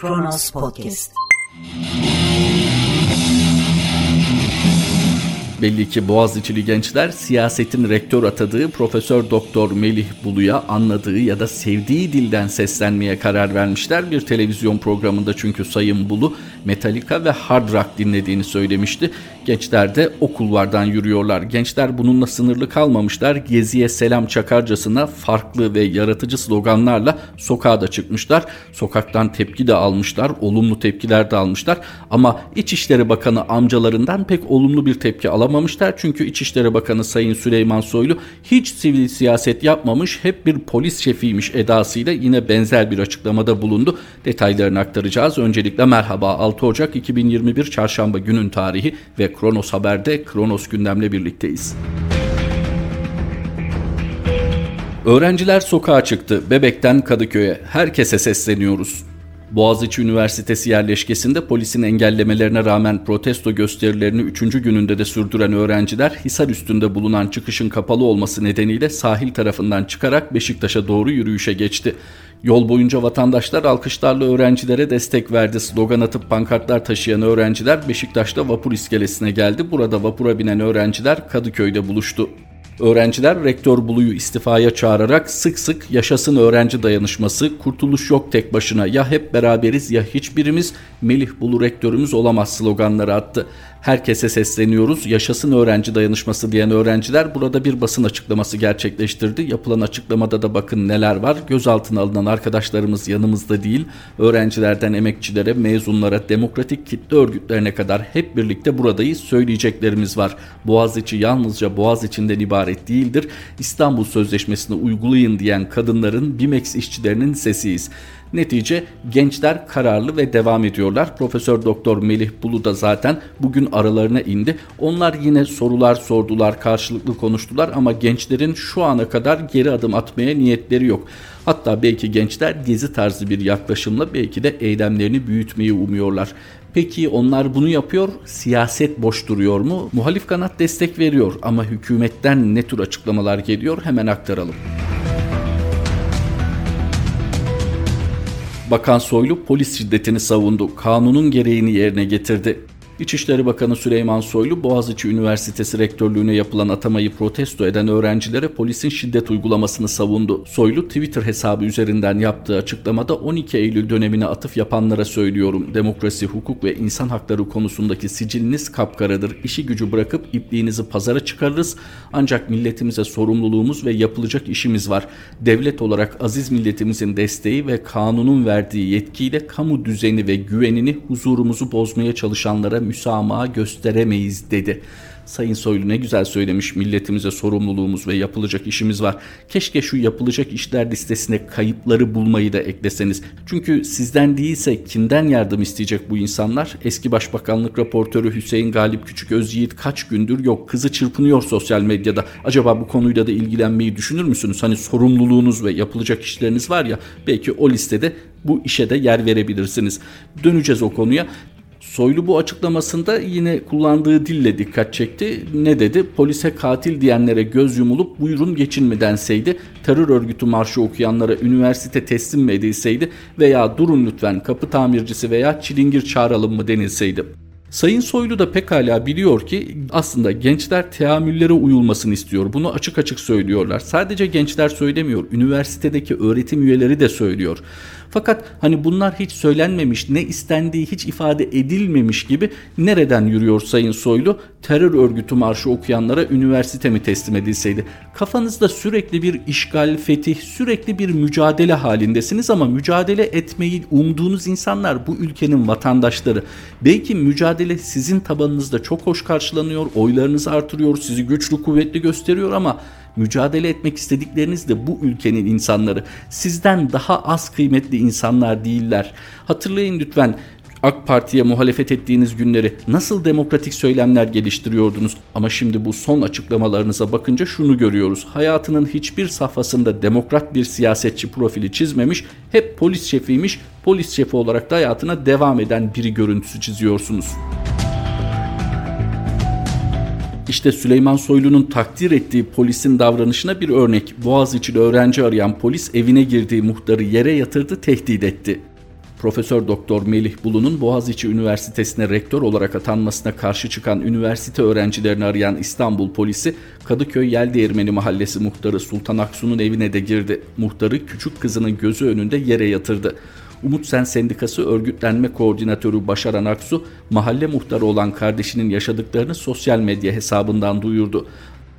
Kronos Podcast. Belli ki Boğaziçi'li gençler siyasetin rektör atadığı Profesör Doktor Melih Bulu'ya anladığı ya da sevdiği dilden seslenmeye karar vermişler. Bir televizyon programında çünkü Sayın Bulu Metallica ve Hard Rock dinlediğini söylemişti. Gençler de o yürüyorlar. Gençler bununla sınırlı kalmamışlar. Geziye selam çakarcasına farklı ve yaratıcı sloganlarla sokağa da çıkmışlar. Sokaktan tepki de almışlar. Olumlu tepkiler de almışlar. Ama İçişleri Bakanı amcalarından pek olumlu bir tepki alamamışlar alamamışlar. Çünkü İçişleri Bakanı Sayın Süleyman Soylu hiç sivil siyaset yapmamış, hep bir polis şefiymiş edasıyla yine benzer bir açıklamada bulundu. Detaylarını aktaracağız. Öncelikle merhaba 6 Ocak 2021 Çarşamba günün tarihi ve Kronos Haber'de Kronos gündemle birlikteyiz. Öğrenciler sokağa çıktı. Bebekten Kadıköy'e. Herkese sesleniyoruz. Boğaziçi Üniversitesi yerleşkesinde polisin engellemelerine rağmen protesto gösterilerini 3. gününde de sürdüren öğrenciler Hisar üstünde bulunan çıkışın kapalı olması nedeniyle sahil tarafından çıkarak Beşiktaş'a doğru yürüyüşe geçti. Yol boyunca vatandaşlar alkışlarla öğrencilere destek verdi. Slogan atıp pankartlar taşıyan öğrenciler Beşiktaş'ta vapur iskelesine geldi. Burada vapura binen öğrenciler Kadıköy'de buluştu. Öğrenciler rektör Bulu'yu istifaya çağırarak sık sık yaşasın öğrenci dayanışması, kurtuluş yok tek başına ya hep beraberiz ya hiçbirimiz Melih Bulu rektörümüz olamaz sloganları attı. Herkese sesleniyoruz. Yaşasın öğrenci dayanışması diyen öğrenciler burada bir basın açıklaması gerçekleştirdi. Yapılan açıklamada da bakın neler var. Gözaltına alınan arkadaşlarımız yanımızda değil. Öğrencilerden emekçilere, mezunlara, demokratik kitle örgütlerine kadar hep birlikte buradayız. Söyleyeceklerimiz var. Boğaziçi yalnızca Boğaz içinden ibaret değildir. İstanbul Sözleşmesi'ni uygulayın diyen kadınların, BİMEX işçilerinin sesiyiz. Netice gençler kararlı ve devam ediyorlar. Profesör Doktor Melih Bulu da zaten bugün aralarına indi. Onlar yine sorular sordular, karşılıklı konuştular ama gençlerin şu ana kadar geri adım atmaya niyetleri yok. Hatta belki gençler gezi tarzı bir yaklaşımla belki de eylemlerini büyütmeyi umuyorlar. Peki onlar bunu yapıyor, siyaset boş duruyor mu? Muhalif kanat destek veriyor ama hükümetten ne tür açıklamalar geliyor hemen aktaralım. Bakan Soylu polis şiddetini savundu. Kanunun gereğini yerine getirdi. İçişleri Bakanı Süleyman Soylu, Boğaziçi Üniversitesi Rektörlüğüne yapılan atamayı protesto eden öğrencilere polisin şiddet uygulamasını savundu. Soylu, Twitter hesabı üzerinden yaptığı açıklamada 12 Eylül dönemine atıf yapanlara söylüyorum. Demokrasi, hukuk ve insan hakları konusundaki siciliniz kapkaradır. İşi gücü bırakıp ipliğinizi pazara çıkarırız. Ancak milletimize sorumluluğumuz ve yapılacak işimiz var. Devlet olarak aziz milletimizin desteği ve kanunun verdiği yetkiyle kamu düzeni ve güvenini huzurumuzu bozmaya çalışanlara müsamaha gösteremeyiz dedi. Sayın Soylu ne güzel söylemiş milletimize sorumluluğumuz ve yapılacak işimiz var. Keşke şu yapılacak işler listesine kayıpları bulmayı da ekleseniz. Çünkü sizden değilse kimden yardım isteyecek bu insanlar? Eski Başbakanlık raportörü Hüseyin Galip Küçük Özyiğit kaç gündür yok kızı çırpınıyor sosyal medyada. Acaba bu konuyla da ilgilenmeyi düşünür müsünüz? Hani sorumluluğunuz ve yapılacak işleriniz var ya belki o listede bu işe de yer verebilirsiniz. Döneceğiz o konuya. Soylu bu açıklamasında yine kullandığı dille dikkat çekti. Ne dedi? Polise katil diyenlere göz yumulup buyurun geçin mi denseydi, terör örgütü marşı okuyanlara üniversite teslim mi edilseydi veya durun lütfen kapı tamircisi veya çilingir çağıralım mı denilseydi. Sayın Soylu da pekala biliyor ki aslında gençler teamüllere uyulmasını istiyor. Bunu açık açık söylüyorlar. Sadece gençler söylemiyor. Üniversitedeki öğretim üyeleri de söylüyor. Fakat hani bunlar hiç söylenmemiş, ne istendiği hiç ifade edilmemiş gibi nereden yürüyor Sayın Soylu? Terör örgütü marşı okuyanlara üniversite mi teslim edilseydi? Kafanızda sürekli bir işgal, fetih, sürekli bir mücadele halindesiniz ama mücadele etmeyi umduğunuz insanlar bu ülkenin vatandaşları. Belki mücadele sizin tabanınızda çok hoş karşılanıyor, oylarınızı artırıyor, sizi güçlü kuvvetli gösteriyor ama mücadele etmek istedikleriniz de bu ülkenin insanları. Sizden daha az kıymetli insanlar değiller. Hatırlayın lütfen AK Parti'ye muhalefet ettiğiniz günleri nasıl demokratik söylemler geliştiriyordunuz ama şimdi bu son açıklamalarınıza bakınca şunu görüyoruz. Hayatının hiçbir safhasında demokrat bir siyasetçi profili çizmemiş, hep polis şefiymiş, polis şefi olarak da hayatına devam eden biri görüntüsü çiziyorsunuz. İşte Süleyman Soylu'nun takdir ettiği polisin davranışına bir örnek. Boğaziçi'li öğrenci arayan polis evine girdiği muhtarı yere yatırdı, tehdit etti. Profesör Doktor Melih Bulu'nun Boğaziçi Üniversitesi'ne rektör olarak atanmasına karşı çıkan üniversite öğrencilerini arayan İstanbul polisi Kadıköy Yeldeğirmeni Mahallesi muhtarı Sultan Aksu'nun evine de girdi. Muhtarı küçük kızının gözü önünde yere yatırdı. Umut Sen Sendikası örgütlenme koordinatörü Başaran Aksu, mahalle muhtarı olan kardeşinin yaşadıklarını sosyal medya hesabından duyurdu.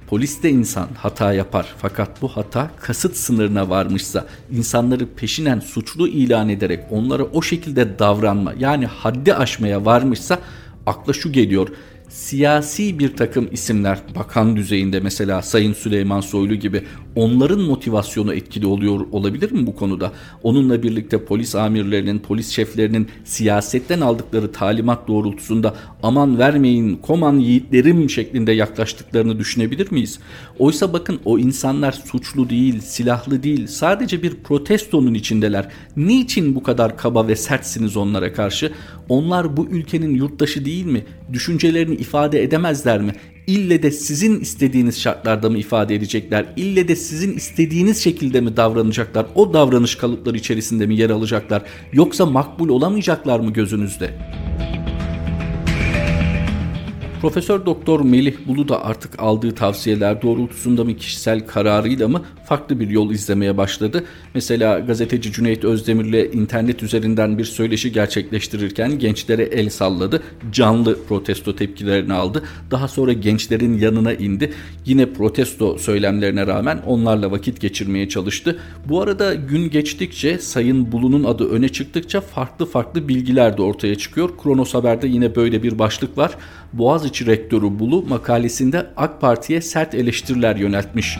Polis de insan hata yapar fakat bu hata kasıt sınırına varmışsa insanları peşinen suçlu ilan ederek onlara o şekilde davranma yani haddi aşmaya varmışsa akla şu geliyor siyasi bir takım isimler bakan düzeyinde mesela Sayın Süleyman Soylu gibi onların motivasyonu etkili oluyor olabilir mi bu konuda? Onunla birlikte polis amirlerinin, polis şeflerinin siyasetten aldıkları talimat doğrultusunda aman vermeyin koman yiğitlerim şeklinde yaklaştıklarını düşünebilir miyiz? Oysa bakın o insanlar suçlu değil, silahlı değil, sadece bir protestonun içindeler. Niçin bu kadar kaba ve sertsiniz onlara karşı? Onlar bu ülkenin yurttaşı değil mi? Düşüncelerini ifade edemezler mi? İlle de sizin istediğiniz şartlarda mı ifade edecekler? İlle de sizin istediğiniz şekilde mi davranacaklar? O davranış kalıpları içerisinde mi yer alacaklar? Yoksa makbul olamayacaklar mı gözünüzde? Profesör Doktor Melih Bulu da artık aldığı tavsiyeler doğrultusunda mı kişisel kararıyla mı farklı bir yol izlemeye başladı. Mesela gazeteci Cüneyt Özdemir'le internet üzerinden bir söyleşi gerçekleştirirken gençlere el salladı. Canlı protesto tepkilerini aldı. Daha sonra gençlerin yanına indi. Yine protesto söylemlerine rağmen onlarla vakit geçirmeye çalıştı. Bu arada gün geçtikçe Sayın Bulu'nun adı öne çıktıkça farklı farklı bilgiler de ortaya çıkıyor. Kronos Haber'de yine böyle bir başlık var. Boğaziçi Rektörü Bulu makalesinde AK Parti'ye sert eleştiriler yöneltmiş.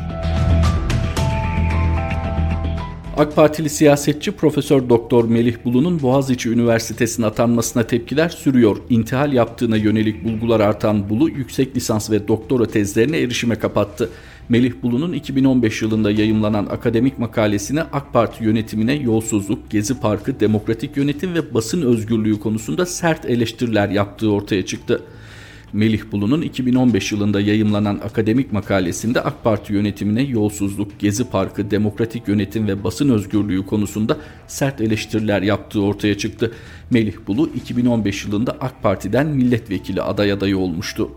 AK Partili siyasetçi Profesör Doktor Melih Bulu'nun Boğaziçi Üniversitesi'ne atanmasına tepkiler sürüyor. İntihal yaptığına yönelik bulgular artan Bulu yüksek lisans ve doktora tezlerine erişime kapattı. Melih Bulu'nun 2015 yılında yayımlanan akademik makalesine AK Parti yönetimine yolsuzluk, Gezi Parkı, demokratik yönetim ve basın özgürlüğü konusunda sert eleştiriler yaptığı ortaya çıktı. Melih Bulu'nun 2015 yılında yayımlanan akademik makalesinde AK Parti yönetimine yolsuzluk, Gezi Parkı, demokratik yönetim ve basın özgürlüğü konusunda sert eleştiriler yaptığı ortaya çıktı. Melih Bulu 2015 yılında AK Parti'den milletvekili aday adayı olmuştu.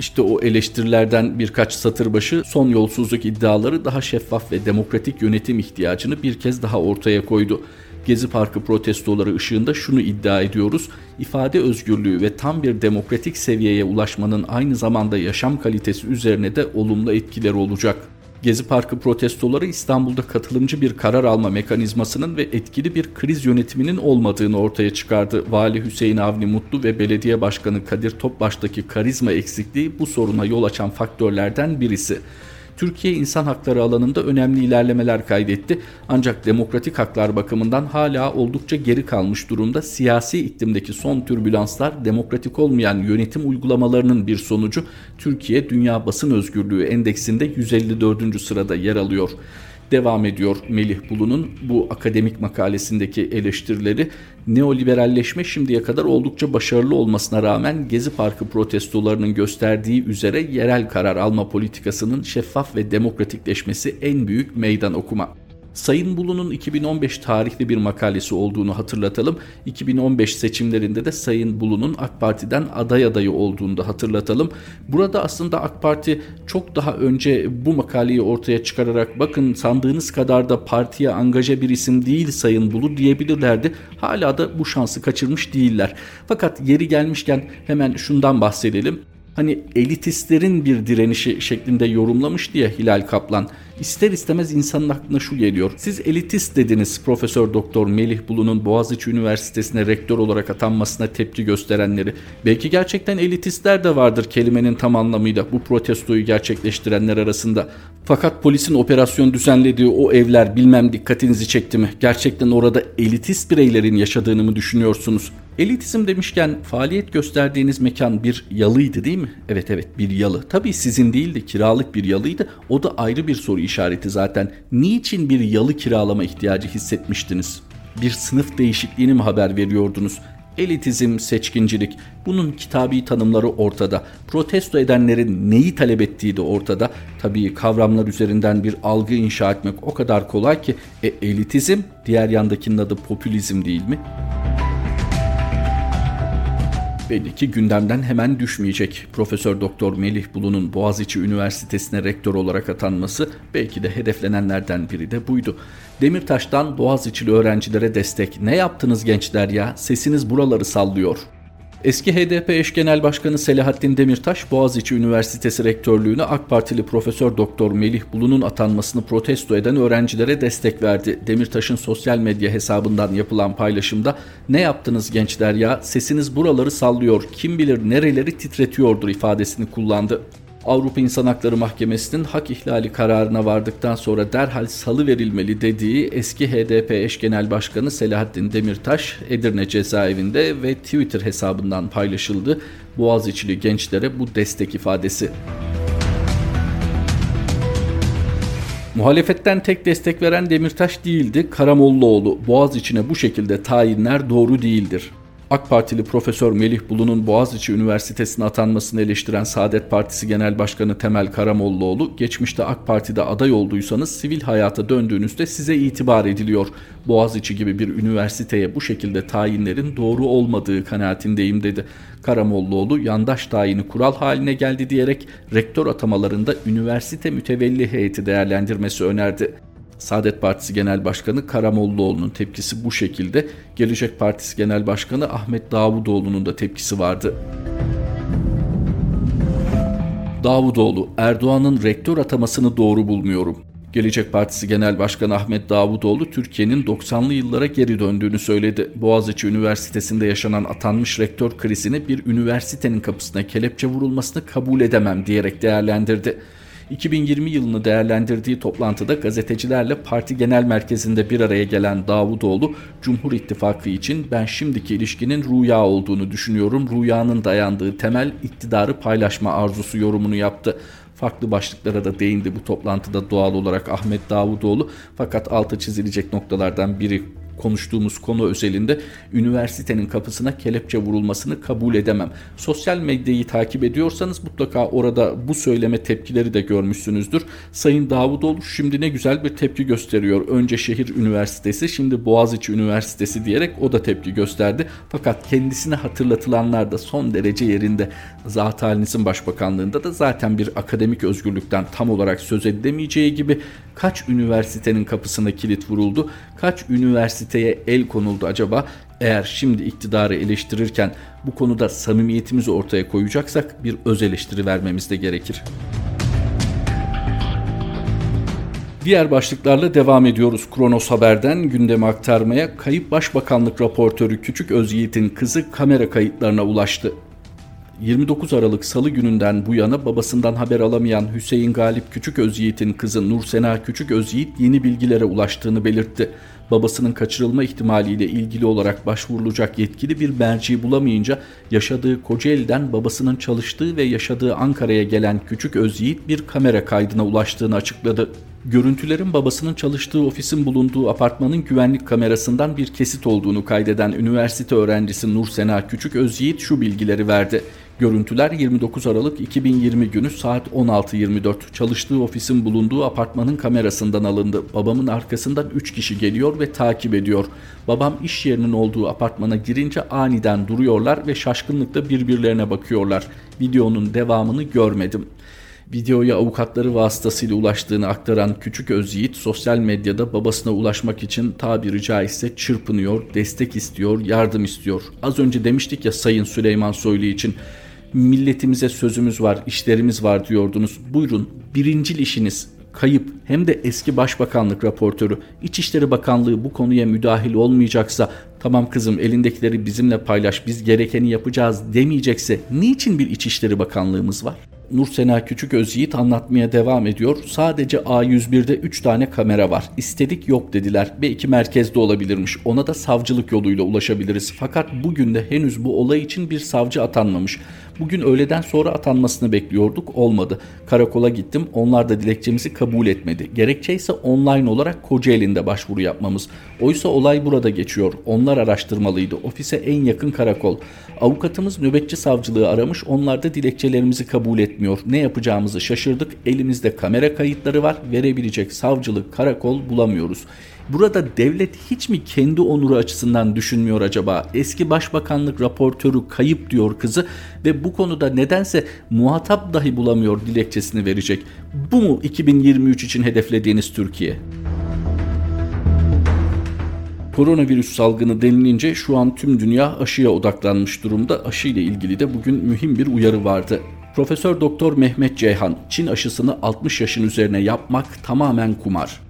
İşte o eleştirilerden birkaç satır başı son yolsuzluk iddiaları daha şeffaf ve demokratik yönetim ihtiyacını bir kez daha ortaya koydu. Gezi Parkı protestoları ışığında şunu iddia ediyoruz. İfade özgürlüğü ve tam bir demokratik seviyeye ulaşmanın aynı zamanda yaşam kalitesi üzerine de olumlu etkileri olacak. Gezi Parkı protestoları İstanbul'da katılımcı bir karar alma mekanizmasının ve etkili bir kriz yönetiminin olmadığını ortaya çıkardı. Vali Hüseyin Avni Mutlu ve Belediye Başkanı Kadir Topbaş'taki karizma eksikliği bu soruna yol açan faktörlerden birisi. Türkiye insan hakları alanında önemli ilerlemeler kaydetti. Ancak demokratik haklar bakımından hala oldukça geri kalmış durumda. Siyasi iklimdeki son türbülanslar demokratik olmayan yönetim uygulamalarının bir sonucu. Türkiye Dünya Basın Özgürlüğü Endeksinde 154. sırada yer alıyor devam ediyor Melih Bulu'nun bu akademik makalesindeki eleştirileri. Neoliberalleşme şimdiye kadar oldukça başarılı olmasına rağmen Gezi Parkı protestolarının gösterdiği üzere yerel karar alma politikasının şeffaf ve demokratikleşmesi en büyük meydan okuma. Sayın Bulu'nun 2015 tarihli bir makalesi olduğunu hatırlatalım. 2015 seçimlerinde de Sayın Bulu'nun AK Parti'den aday adayı olduğunu da hatırlatalım. Burada aslında AK Parti çok daha önce bu makaleyi ortaya çıkararak bakın sandığınız kadar da partiye angaje bir isim değil Sayın Bulu diyebilirlerdi. Hala da bu şansı kaçırmış değiller. Fakat yeri gelmişken hemen şundan bahsedelim hani elitistlerin bir direnişi şeklinde yorumlamış diye Hilal Kaplan. İster istemez insanın aklına şu geliyor. Siz elitist dediniz Profesör Doktor Melih Bulu'nun Boğaziçi Üniversitesi'ne rektör olarak atanmasına tepki gösterenleri. Belki gerçekten elitistler de vardır kelimenin tam anlamıyla bu protestoyu gerçekleştirenler arasında. Fakat polisin operasyon düzenlediği o evler bilmem dikkatinizi çekti mi? Gerçekten orada elitist bireylerin yaşadığını mı düşünüyorsunuz? Elitizm demişken faaliyet gösterdiğiniz mekan bir yalıydı değil mi? Evet evet bir yalı. Tabii sizin değildi kiralık bir yalıydı. O da ayrı bir soru işareti zaten. Niçin bir yalı kiralama ihtiyacı hissetmiştiniz? Bir sınıf değişikliğini mi haber veriyordunuz? Elitizm, seçkincilik bunun kitabi tanımları ortada. Protesto edenlerin neyi talep ettiği de ortada. Tabii kavramlar üzerinden bir algı inşa etmek o kadar kolay ki e, elitizm diğer yandakinin adı popülizm değil mi? Belli ki gündemden hemen düşmeyecek. Profesör Doktor Melih Bulu'nun Boğaziçi Üniversitesi'ne rektör olarak atanması belki de hedeflenenlerden biri de buydu. Demirtaş'tan Boğaziçi'li öğrencilere destek. Ne yaptınız gençler ya? Sesiniz buraları sallıyor. Eski HDP eş genel başkanı Selahattin Demirtaş, Boğaziçi Üniversitesi rektörlüğüne AK Partili Profesör Doktor Melih Bulu'nun atanmasını protesto eden öğrencilere destek verdi. Demirtaş'ın sosyal medya hesabından yapılan paylaşımda "Ne yaptınız gençler ya? Sesiniz buraları sallıyor. Kim bilir nereleri titretiyordur." ifadesini kullandı. Avrupa İnsan Hakları Mahkemesi'nin hak ihlali kararına vardıktan sonra derhal salı verilmeli dediği eski HDP eş genel başkanı Selahattin Demirtaş Edirne cezaevinde ve Twitter hesabından paylaşıldı. Boğaziçi'li gençlere bu destek ifadesi. Muhalefetten tek destek veren Demirtaş değildi, Karamollaoğlu. Boğaziçi'ne bu şekilde tayinler doğru değildir. AK Partili Profesör Melih Bulu'nun Boğaziçi Üniversitesi'ne atanmasını eleştiren Saadet Partisi Genel Başkanı Temel Karamollaoğlu, geçmişte AK Parti'de aday olduysanız sivil hayata döndüğünüzde size itibar ediliyor. Boğaziçi gibi bir üniversiteye bu şekilde tayinlerin doğru olmadığı kanaatindeyim dedi. Karamollaoğlu yandaş tayini kural haline geldi diyerek rektör atamalarında üniversite mütevelli heyeti değerlendirmesi önerdi. Saadet Partisi Genel Başkanı Karamollaoğlu'nun tepkisi bu şekilde. Gelecek Partisi Genel Başkanı Ahmet Davutoğlu'nun da tepkisi vardı. Davutoğlu, Erdoğan'ın rektör atamasını doğru bulmuyorum. Gelecek Partisi Genel Başkanı Ahmet Davutoğlu Türkiye'nin 90'lı yıllara geri döndüğünü söyledi. Boğaziçi Üniversitesi'nde yaşanan atanmış rektör krizini bir üniversitenin kapısına kelepçe vurulmasını kabul edemem diyerek değerlendirdi. 2020 yılını değerlendirdiği toplantıda gazetecilerle parti genel merkezinde bir araya gelen Davutoğlu, Cumhur İttifakı için ben şimdiki ilişkinin rüya olduğunu düşünüyorum. Rüyanın dayandığı temel iktidarı paylaşma arzusu yorumunu yaptı farklı başlıklara da değindi bu toplantıda doğal olarak Ahmet Davutoğlu fakat altı çizilecek noktalardan biri konuştuğumuz konu özelinde üniversitenin kapısına kelepçe vurulmasını kabul edemem. Sosyal medyayı takip ediyorsanız mutlaka orada bu söyleme tepkileri de görmüşsünüzdür. Sayın Davutoğlu şimdi ne güzel bir tepki gösteriyor. Önce şehir üniversitesi şimdi Boğaziçi Üniversitesi diyerek o da tepki gösterdi. Fakat kendisine hatırlatılanlar da son derece yerinde. Zat halinizin başbakanlığında da zaten bir akademik özgürlükten tam olarak söz edilemeyeceği gibi kaç üniversitenin kapısına kilit vuruldu, kaç üniversiteye el konuldu acaba? Eğer şimdi iktidarı eleştirirken bu konuda samimiyetimizi ortaya koyacaksak bir öz eleştiri vermemiz de gerekir. Diğer başlıklarla devam ediyoruz. Kronos Haber'den gündeme aktarmaya kayıp başbakanlık raportörü Küçük Özyiğit'in kızı kamera kayıtlarına ulaştı. 29 Aralık Salı gününden bu yana babasından haber alamayan Hüseyin Galip Küçük Özyiğit'in kızı Nursena Küçük Özyiğit yeni bilgilere ulaştığını belirtti. Babasının kaçırılma ihtimaliyle ilgili olarak başvurulacak yetkili bir merci bulamayınca yaşadığı Kocaeli'den babasının çalıştığı ve yaşadığı Ankara'ya gelen Küçük Özyiğit bir kamera kaydına ulaştığını açıkladı. Görüntülerin babasının çalıştığı ofisin bulunduğu apartmanın güvenlik kamerasından bir kesit olduğunu kaydeden üniversite öğrencisi Nur Sena Küçük Özyiğit şu bilgileri verdi. Görüntüler 29 Aralık 2020 günü saat 16.24 çalıştığı ofisin bulunduğu apartmanın kamerasından alındı. Babamın arkasından 3 kişi geliyor ve takip ediyor. Babam iş yerinin olduğu apartmana girince aniden duruyorlar ve şaşkınlıkla birbirlerine bakıyorlar. Videonun devamını görmedim. Videoya avukatları vasıtasıyla ulaştığını aktaran Küçük Özyiğit sosyal medyada babasına ulaşmak için tabiri caizse çırpınıyor, destek istiyor, yardım istiyor. Az önce demiştik ya Sayın Süleyman Soylu için milletimize sözümüz var, işlerimiz var diyordunuz. Buyurun birincil işiniz kayıp hem de eski başbakanlık raportörü İçişleri Bakanlığı bu konuya müdahil olmayacaksa tamam kızım elindekileri bizimle paylaş biz gerekeni yapacağız demeyecekse niçin bir İçişleri Bakanlığımız var? Nursena Küçük Özyiğit anlatmaya devam ediyor. Sadece A101'de 3 tane kamera var. İstedik yok dediler. Belki merkezde olabilirmiş. Ona da savcılık yoluyla ulaşabiliriz. Fakat bugün de henüz bu olay için bir savcı atanmamış. Bugün öğleden sonra atanmasını bekliyorduk. Olmadı. Karakola gittim. Onlar da dilekçemizi kabul etmedi. Gerekçe ise online olarak Kocaeli'nde başvuru yapmamız. Oysa olay burada geçiyor. Onlar araştırmalıydı. Ofise en yakın karakol. Avukatımız nöbetçi savcılığı aramış. Onlar da dilekçelerimizi kabul etmiyor. Ne yapacağımızı şaşırdık. Elimizde kamera kayıtları var. Verebilecek savcılık, karakol bulamıyoruz. Burada devlet hiç mi kendi onuru açısından düşünmüyor acaba? Eski başbakanlık raportörü kayıp diyor kızı ve bu konuda nedense muhatap dahi bulamıyor dilekçesini verecek. Bu mu 2023 için hedeflediğiniz Türkiye? Koronavirüs salgını denilince şu an tüm dünya aşıya odaklanmış durumda. Aşı ile ilgili de bugün mühim bir uyarı vardı. Profesör Doktor Mehmet Ceyhan, Çin aşısını 60 yaşın üzerine yapmak tamamen kumar.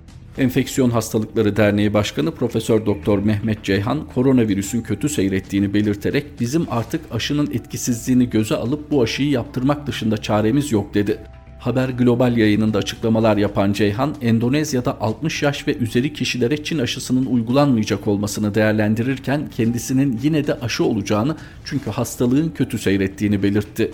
Enfeksiyon Hastalıkları Derneği Başkanı Profesör Doktor Mehmet Ceyhan koronavirüsün kötü seyrettiğini belirterek bizim artık aşının etkisizliğini göze alıp bu aşıyı yaptırmak dışında çaremiz yok dedi. Haber Global yayınında açıklamalar yapan Ceyhan, Endonezya'da 60 yaş ve üzeri kişilere Çin aşısının uygulanmayacak olmasını değerlendirirken kendisinin yine de aşı olacağını çünkü hastalığın kötü seyrettiğini belirtti.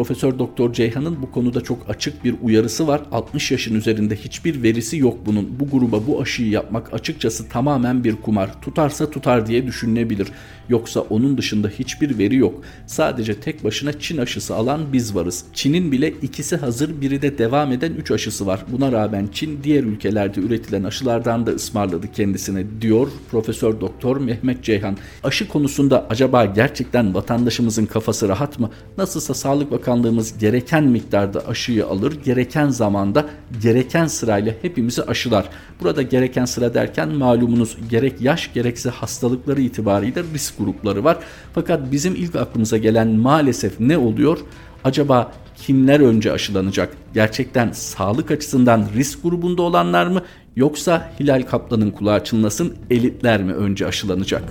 Profesör Doktor Ceyhan'ın bu konuda çok açık bir uyarısı var. 60 yaşın üzerinde hiçbir verisi yok bunun. Bu gruba bu aşıyı yapmak açıkçası tamamen bir kumar. Tutarsa tutar diye düşünülebilir. Yoksa onun dışında hiçbir veri yok. Sadece tek başına Çin aşısı alan biz varız. Çin'in bile ikisi hazır, biri de devam eden 3 aşısı var. Buna rağmen Çin diğer ülkelerde üretilen aşılardan da ısmarladı kendisine diyor Profesör Doktor Mehmet Ceyhan. Aşı konusunda acaba gerçekten vatandaşımızın kafası rahat mı? Nasılsa Sağlık Bakanlığımız gereken miktarda aşıyı alır, gereken zamanda, gereken sırayla hepimizi aşılar. Burada gereken sıra derken malumunuz gerek yaş gerekse hastalıkları itibariyle risk grupları var. Fakat bizim ilk aklımıza gelen maalesef ne oluyor? Acaba kimler önce aşılanacak? Gerçekten sağlık açısından risk grubunda olanlar mı yoksa Hilal Kaplan'ın kulağı çınlasın elitler mi önce aşılanacak?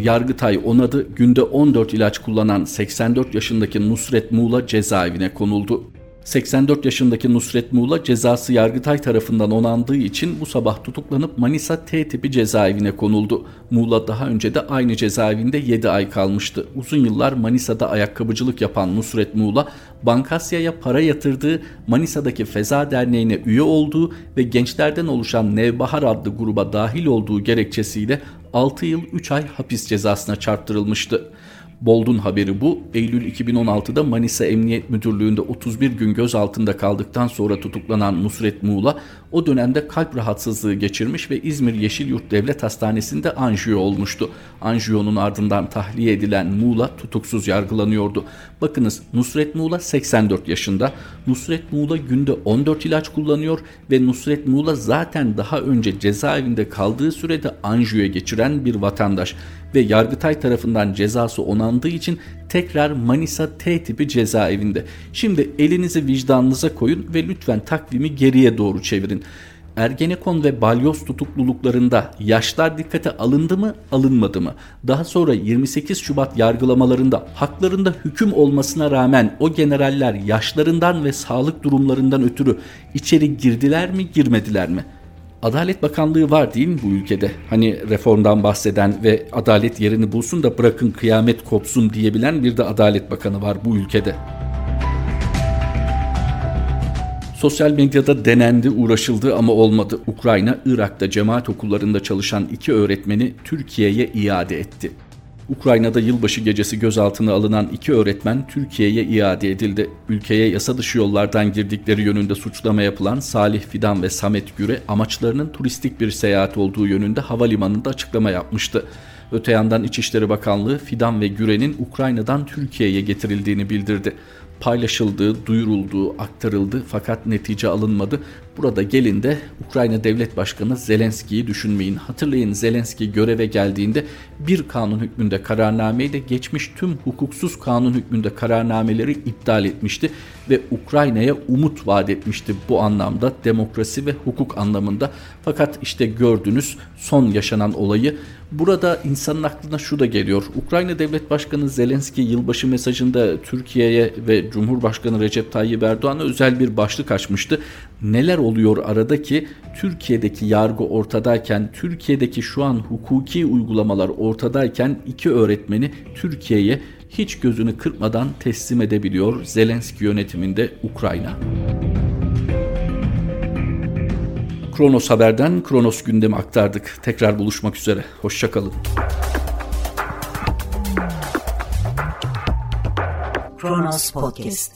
Yargıtay onadı günde 14 ilaç kullanan 84 yaşındaki Nusret Muğla cezaevine konuldu. 84 yaşındaki Nusret Muğla cezası Yargıtay tarafından onandığı için bu sabah tutuklanıp Manisa T tipi cezaevine konuldu. Muğla daha önce de aynı cezaevinde 7 ay kalmıştı. Uzun yıllar Manisa'da ayakkabıcılık yapan Nusret Muğla, Bankasya'ya para yatırdığı Manisa'daki Feza Derneği'ne üye olduğu ve gençlerden oluşan Nevbahar adlı gruba dahil olduğu gerekçesiyle 6 yıl 3 ay hapis cezasına çarptırılmıştı. Bold'un haberi bu. Eylül 2016'da Manisa Emniyet Müdürlüğü'nde 31 gün gözaltında kaldıktan sonra tutuklanan Nusret Muğla o dönemde kalp rahatsızlığı geçirmiş ve İzmir Yeşilyurt Devlet Hastanesi'nde anjiyo olmuştu. Anjiyonun ardından tahliye edilen Muğla tutuksuz yargılanıyordu. Bakınız Nusret Muğla 84 yaşında. Nusret Muğla günde 14 ilaç kullanıyor ve Nusret Muğla zaten daha önce cezaevinde kaldığı sürede anjiyo geçiren bir vatandaş ve Yargıtay tarafından cezası onandığı için tekrar Manisa T tipi cezaevinde. Şimdi elinizi vicdanınıza koyun ve lütfen takvimi geriye doğru çevirin. Ergenekon ve balyoz tutukluluklarında yaşlar dikkate alındı mı alınmadı mı? Daha sonra 28 Şubat yargılamalarında haklarında hüküm olmasına rağmen o generaller yaşlarından ve sağlık durumlarından ötürü içeri girdiler mi girmediler mi? Adalet Bakanlığı var değil mi bu ülkede? Hani reformdan bahseden ve adalet yerini bulsun da bırakın kıyamet kopsun diyebilen bir de Adalet Bakanı var bu ülkede. Sosyal medyada denendi, uğraşıldı ama olmadı. Ukrayna, Irak'ta cemaat okullarında çalışan iki öğretmeni Türkiye'ye iade etti. Ukrayna'da yılbaşı gecesi gözaltına alınan iki öğretmen Türkiye'ye iade edildi. Ülkeye yasa dışı yollardan girdikleri yönünde suçlama yapılan Salih Fidan ve Samet Güre amaçlarının turistik bir seyahat olduğu yönünde havalimanında açıklama yapmıştı. Öte yandan İçişleri Bakanlığı Fidan ve Güre'nin Ukrayna'dan Türkiye'ye getirildiğini bildirdi paylaşıldı, duyuruldu, aktarıldı fakat netice alınmadı. Burada gelin de Ukrayna Devlet Başkanı Zelenski'yi düşünmeyin. Hatırlayın Zelenski göreve geldiğinde bir kanun hükmünde kararnameyle geçmiş tüm hukuksuz kanun hükmünde kararnameleri iptal etmişti ve Ukrayna'ya umut vaat etmişti bu anlamda demokrasi ve hukuk anlamında. Fakat işte gördünüz son yaşanan olayı Burada insanın aklına şu da geliyor. Ukrayna Devlet Başkanı Zelenski yılbaşı mesajında Türkiye'ye ve Cumhurbaşkanı Recep Tayyip Erdoğan'a özel bir başlık açmıştı. Neler oluyor arada ki Türkiye'deki yargı ortadayken, Türkiye'deki şu an hukuki uygulamalar ortadayken iki öğretmeni Türkiye'ye hiç gözünü kırpmadan teslim edebiliyor Zelenski yönetiminde Ukrayna. Kronos Haber'den Kronos gündemi aktardık. Tekrar buluşmak üzere. Hoşçakalın. Kronos Podcast